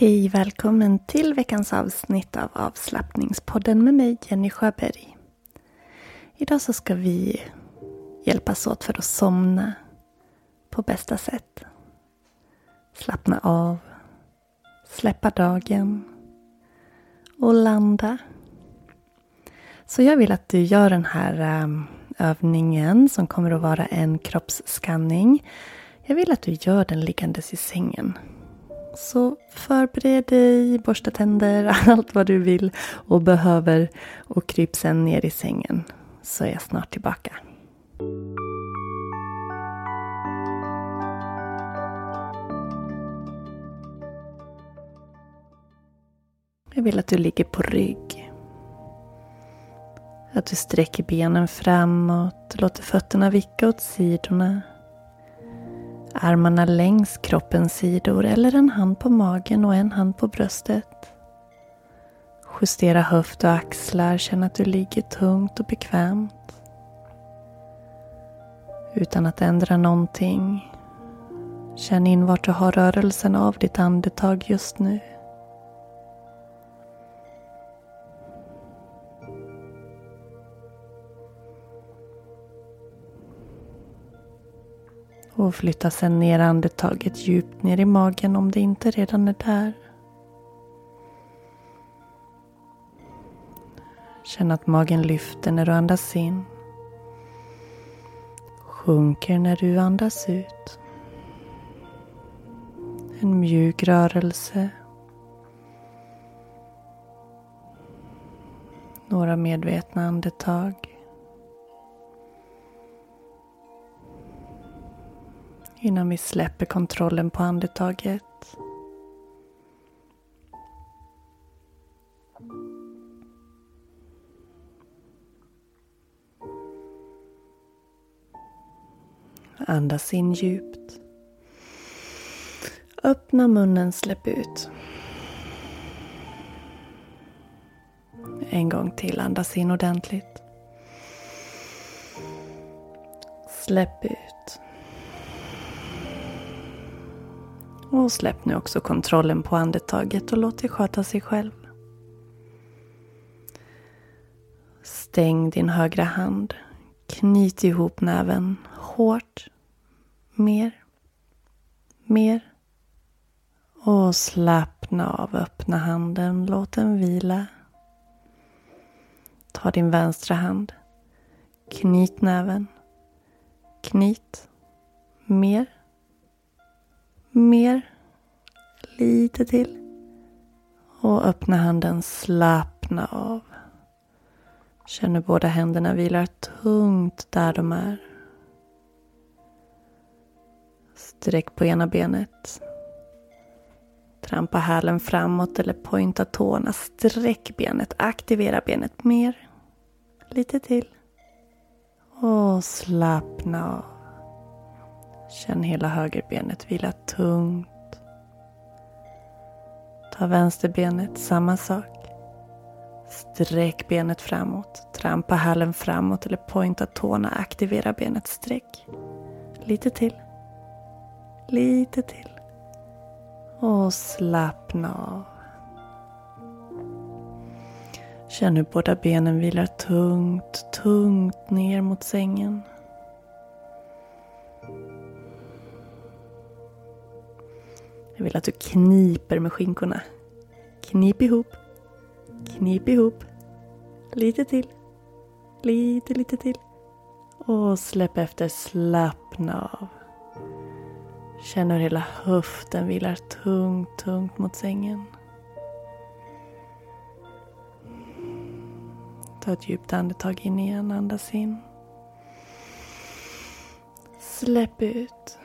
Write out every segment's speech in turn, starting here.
Hej, välkommen till veckans avsnitt av avslappningspodden med mig Jenny Sjöberg. Idag så ska vi hjälpas åt för att somna på bästa sätt. Slappna av, släppa dagen och landa. Så jag vill att du gör den här um, övningen som kommer att vara en kroppsskanning. Jag vill att du gör den liggandes i sängen. Så förbered dig, borsta tänder, allt vad du vill och behöver och kryp sen ner i sängen så är jag snart tillbaka. Jag vill att du ligger på rygg. Att du sträcker benen framåt, låter fötterna vicka åt sidorna. Armarna längs kroppens sidor eller en hand på magen och en hand på bröstet. Justera höft och axlar, känn att du ligger tungt och bekvämt. Utan att ändra någonting. Känn in vart du har rörelsen av ditt andetag just nu. Och flytta sen ner andetaget djupt ner i magen om det inte redan är där. Känn att magen lyfter när du andas in. Sjunker när du andas ut. En mjuk rörelse. Några medvetna andetag. Innan vi släpper kontrollen på andetaget. Andas in djupt. Öppna munnen, släpp ut. En gång till, andas in ordentligt. Släpp ut. Och släpp nu också kontrollen på andetaget och låt det sköta sig själv. Stäng din högra hand. Knyt ihop näven hårt. Mer. Mer. Och slappna av. Öppna handen. Låt den vila. Ta din vänstra hand. Knyt näven. Knyt. Mer. Mer. Lite till. Och öppna handen, slappna av. Känner båda händerna vilar tungt där de är. Sträck på ena benet. Trampa hälen framåt eller pointa tårna. Sträck benet. Aktivera benet mer. Lite till. Och slappna av. Känn hela högerbenet vila tungt. Ta vänsterbenet, samma sak. Sträck benet framåt. Trampa hälen framåt eller pointa tårna. Aktivera benet. Sträck. Lite till. Lite till. Och slappna av. Känn hur båda benen vilar tungt, tungt ner mot sängen. Jag vill att du kniper med skinkorna. Knip ihop. Knip ihop. Lite till. Lite, lite till. Och släpp efter. Slappna av. Känn hur hela höften vilar tungt, tungt mot sängen. Ta ett djupt andetag in igen, andas in. Släpp ut.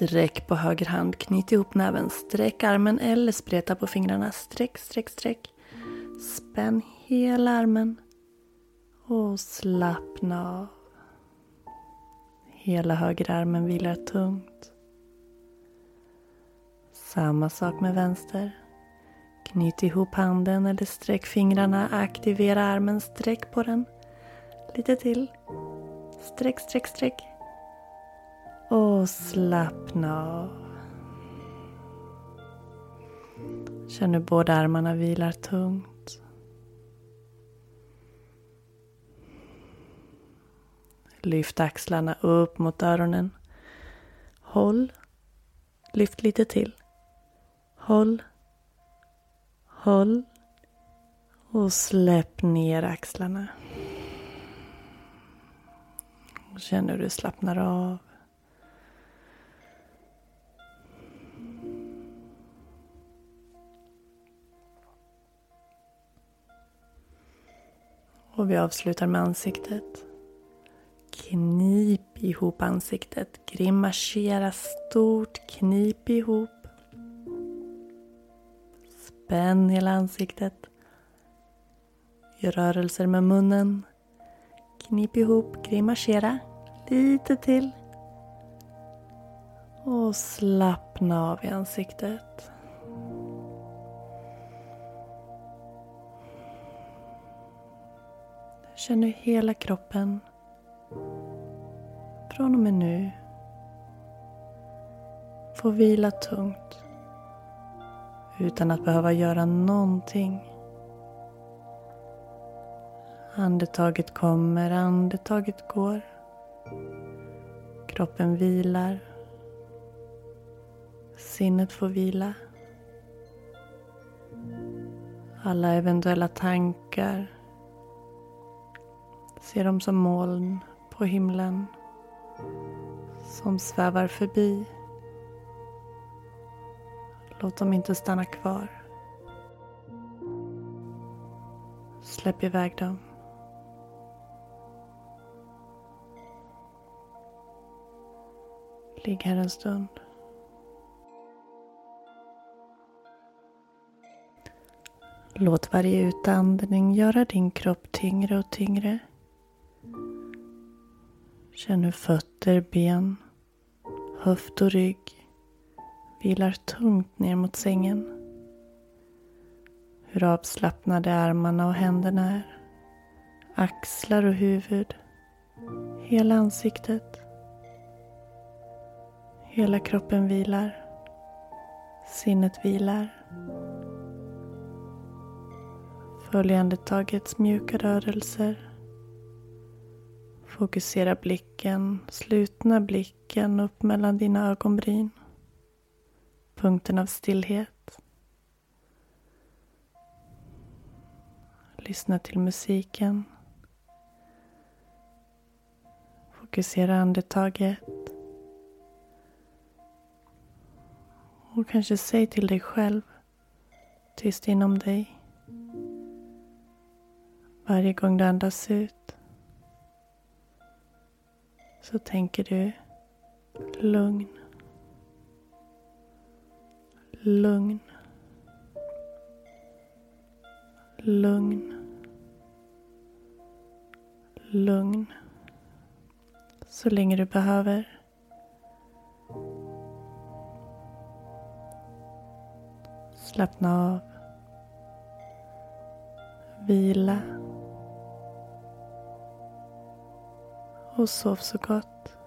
Sträck på höger hand, knyt ihop näven, sträck armen eller spreta på fingrarna. Sträck, sträck, sträck. Spänn hela armen. Och slappna av. Hela högerarmen vilar tungt. Samma sak med vänster. Knyt ihop handen eller sträck fingrarna. Aktivera armen, sträck på den. Lite till. Sträck, sträck, sträck. Och slappna av. Känn hur båda armarna vilar tungt. Lyft axlarna upp mot öronen. Håll. Lyft lite till. Håll. Håll. Och släpp ner axlarna. Känn hur du slappnar av. Och vi avslutar med ansiktet. Knip ihop ansiktet. Grimasera stort. Knip ihop. Spänn hela ansiktet. Gör rörelser med munnen. Knip ihop. Grimasera. Lite till. Och slappna av i ansiktet. Känn hur hela kroppen från och med nu får vila tungt utan att behöva göra någonting. Andetaget kommer, andetaget går. Kroppen vilar. Sinnet får vila. Alla eventuella tankar ser dem som moln på himlen som svävar förbi. Låt dem inte stanna kvar. Släpp iväg dem. Ligg här en stund. Låt varje utandning göra din kropp tyngre och tyngre. Känn hur fötter, ben, höft och rygg vilar tungt ner mot sängen. Hur avslappnade armarna och händerna är. Axlar och huvud. Hela ansiktet. Hela kroppen vilar. Sinnet vilar. Följ andetagets mjuka rörelser. Fokusera blicken, slutna blicken upp mellan dina ögonbryn. Punkten av stillhet. Lyssna till musiken. Fokusera andetaget. Och kanske säg till dig själv, tyst inom dig. Varje gång du andas ut så tänker du lugn. Lugn. Lugn. Lugn. Så länge du behöver. Slappna av. Vila. Och sov så gott.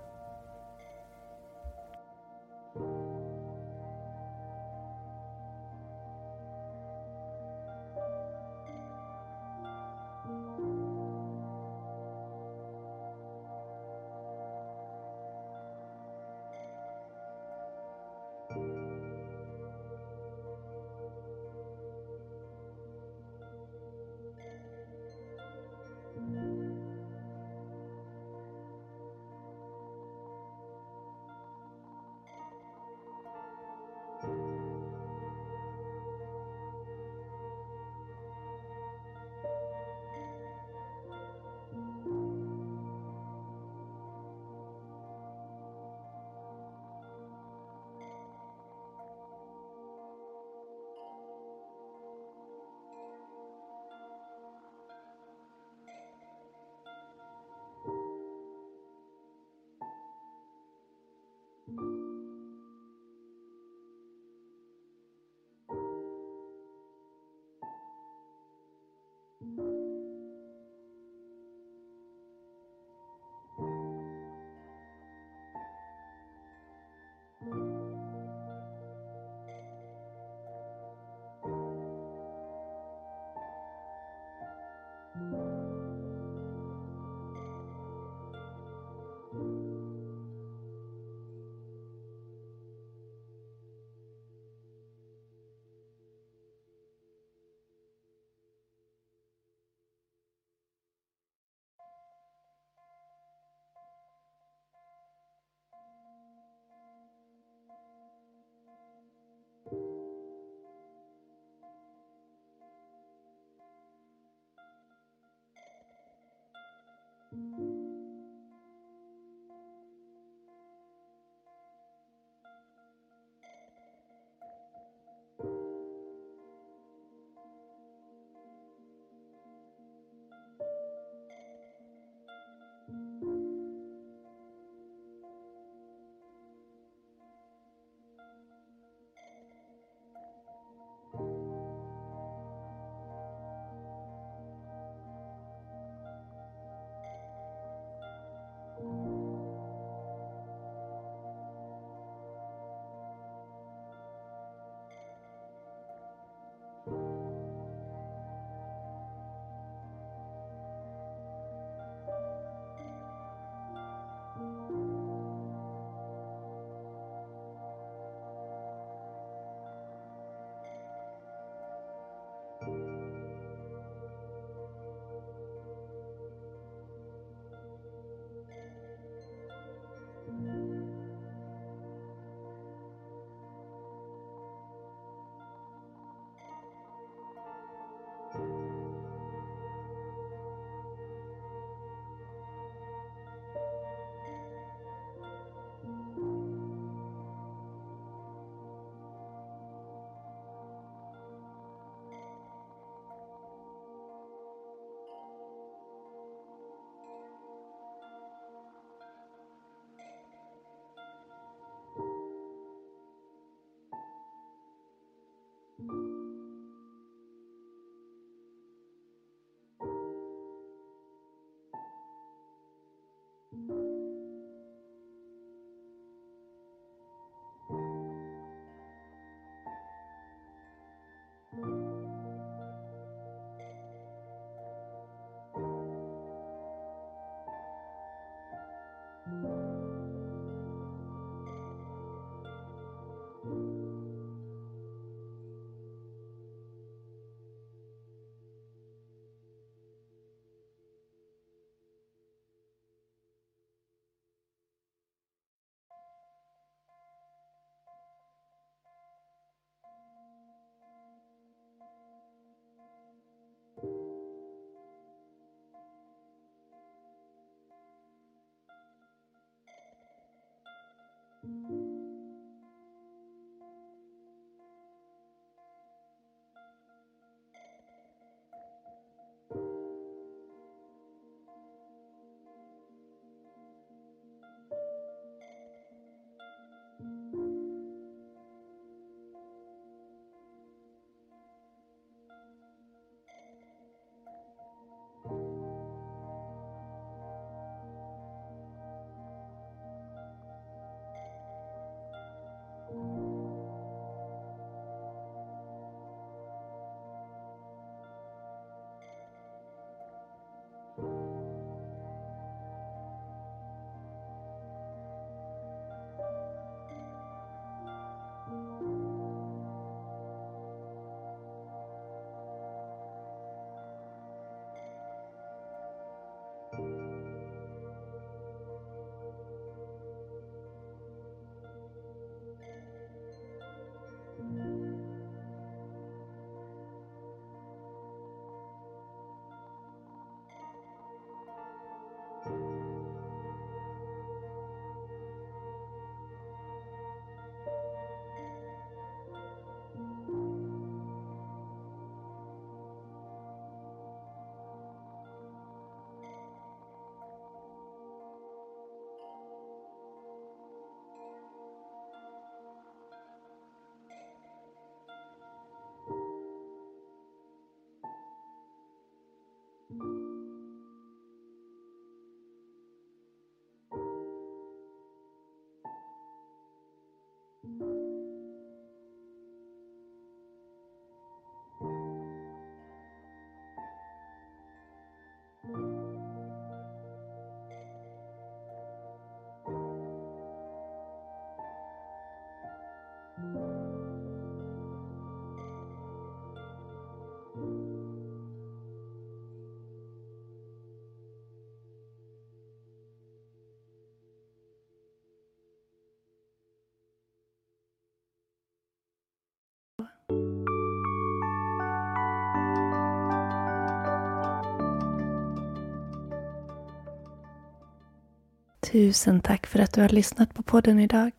Tusen tack för att du har lyssnat på podden idag.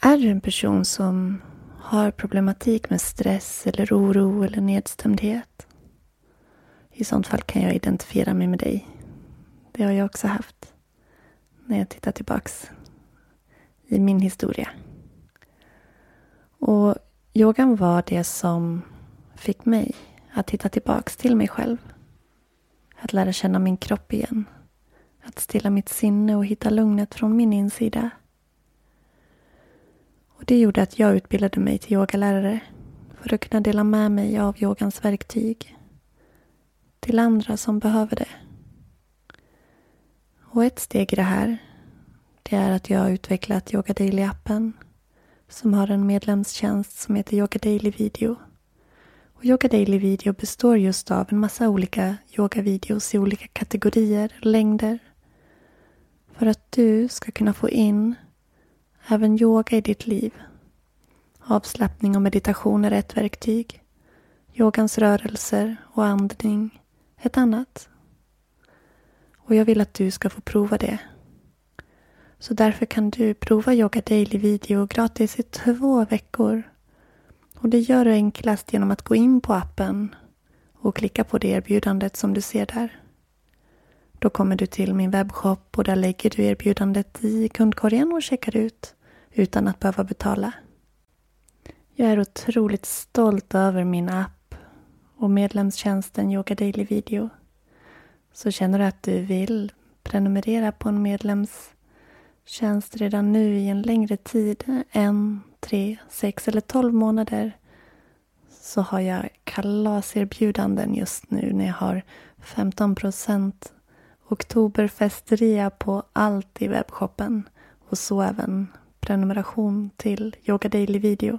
Är du en person som har problematik med stress eller oro eller nedstämdhet? I sånt fall kan jag identifiera mig med dig. Det har jag också haft när jag tittar tillbaks i min historia. Och yogan var det som fick mig att hitta tillbaks till mig själv. Att lära känna min kropp igen. Att stilla mitt sinne och hitta lugnet från min insida. Och Det gjorde att jag utbildade mig till yogalärare för att kunna dela med mig av yogans verktyg till andra som behöver det. Och ett steg i det här det är att jag har utvecklat Yoga Daily-appen som har en medlemstjänst som heter Yoga Daily Video. Och Yoga Daily Video består just av en massa olika yogavideos i olika kategorier, längder. För att du ska kunna få in även yoga i ditt liv. Avslappning och meditation är ett verktyg. Yogans rörelser och andning ett annat. Och jag vill att du ska få prova det. Så därför kan du prova Yoga Daily Video gratis i två veckor. Och det gör du enklast genom att gå in på appen och klicka på det erbjudandet som du ser där. Då kommer du till min webbshop och där lägger du erbjudandet i kundkorgen och checkar ut utan att behöva betala. Jag är otroligt stolt över min app och medlemstjänsten Yoga Daily Video. Så känner du att du vill prenumerera på en medlemstjänst redan nu i en längre tid, en, tre, sex eller tolv månader, så har jag kalaserbjudanden just nu när jag har 15 procent oktoberfestria på allt i webbshoppen och så även prenumeration till Yoga Daily Video.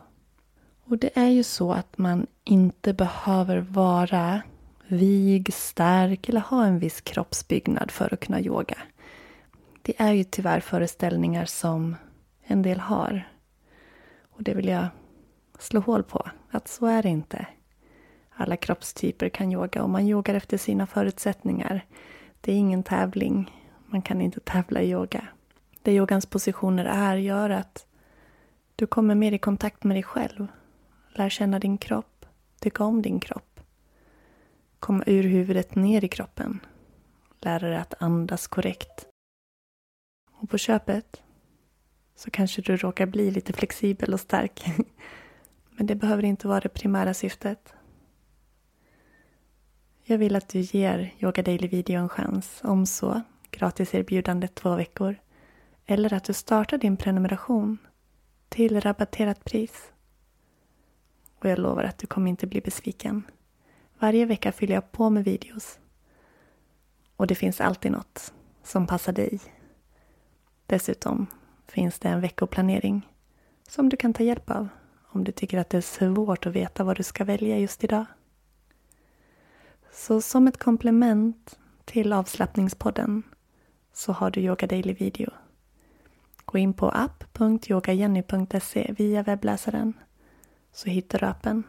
Och det är ju så att man inte behöver vara vig, stark eller ha en viss kroppsbyggnad för att kunna yoga. Det är ju tyvärr föreställningar som en del har. Och det vill jag slå hål på, att så är det inte. Alla kroppstyper kan yoga och man yogar efter sina förutsättningar. Det är ingen tävling. Man kan inte tävla i yoga. Det yogans positioner är gör att du kommer mer i kontakt med dig själv. Lär känna din kropp. Tycka om din kropp. Komma ur huvudet ner i kroppen. Lära dig att andas korrekt. Och på köpet så kanske du råkar bli lite flexibel och stark. Men det behöver inte vara det primära syftet. Jag vill att du ger Yoga Daily Video en chans, om så gratis erbjudande två veckor. Eller att du startar din prenumeration till rabatterat pris. Och jag lovar att du kommer inte bli besviken. Varje vecka fyller jag på med videos. Och det finns alltid något som passar dig. Dessutom finns det en veckoplanering som du kan ta hjälp av om du tycker att det är svårt att veta vad du ska välja just idag. Så som ett komplement till avslappningspodden så har du Yoga Daily Video. Gå in på app.yogajenny.se via webbläsaren så hittar du appen.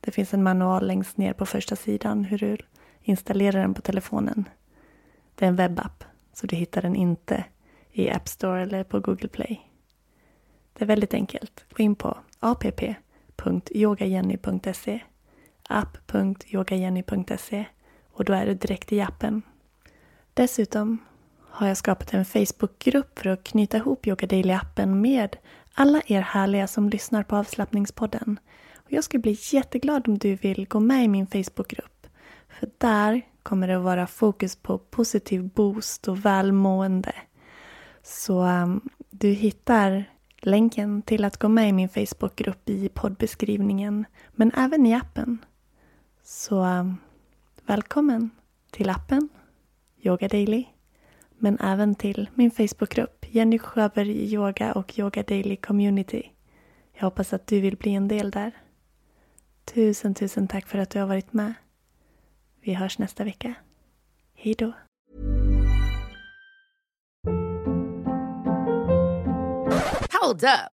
Det finns en manual längst ner på första sidan hur du installerar den på telefonen. Det är en webbapp så du hittar den inte i App Store eller på Google Play. Det är väldigt enkelt. Gå in på app.yogajenny.se app.yogajenny.se och då är du direkt i appen. Dessutom har jag skapat en Facebookgrupp för att knyta ihop Yoga Daily-appen med alla er härliga som lyssnar på avslappningspodden. Och jag skulle bli jätteglad om du vill gå med i min Facebookgrupp. För där kommer det att vara fokus på positiv boost och välmående. Så um, du hittar länken till att gå med i min Facebookgrupp i poddbeskrivningen, men även i appen. Så um, välkommen till appen Yoga Daily, men även till min Facebookgrupp Jenny Sjöberg Yoga och Yoga Daily Community. Jag hoppas att du vill bli en del där. Tusen, tusen tack för att du har varit med. Vi hörs nästa vecka. Hej då! Hold up.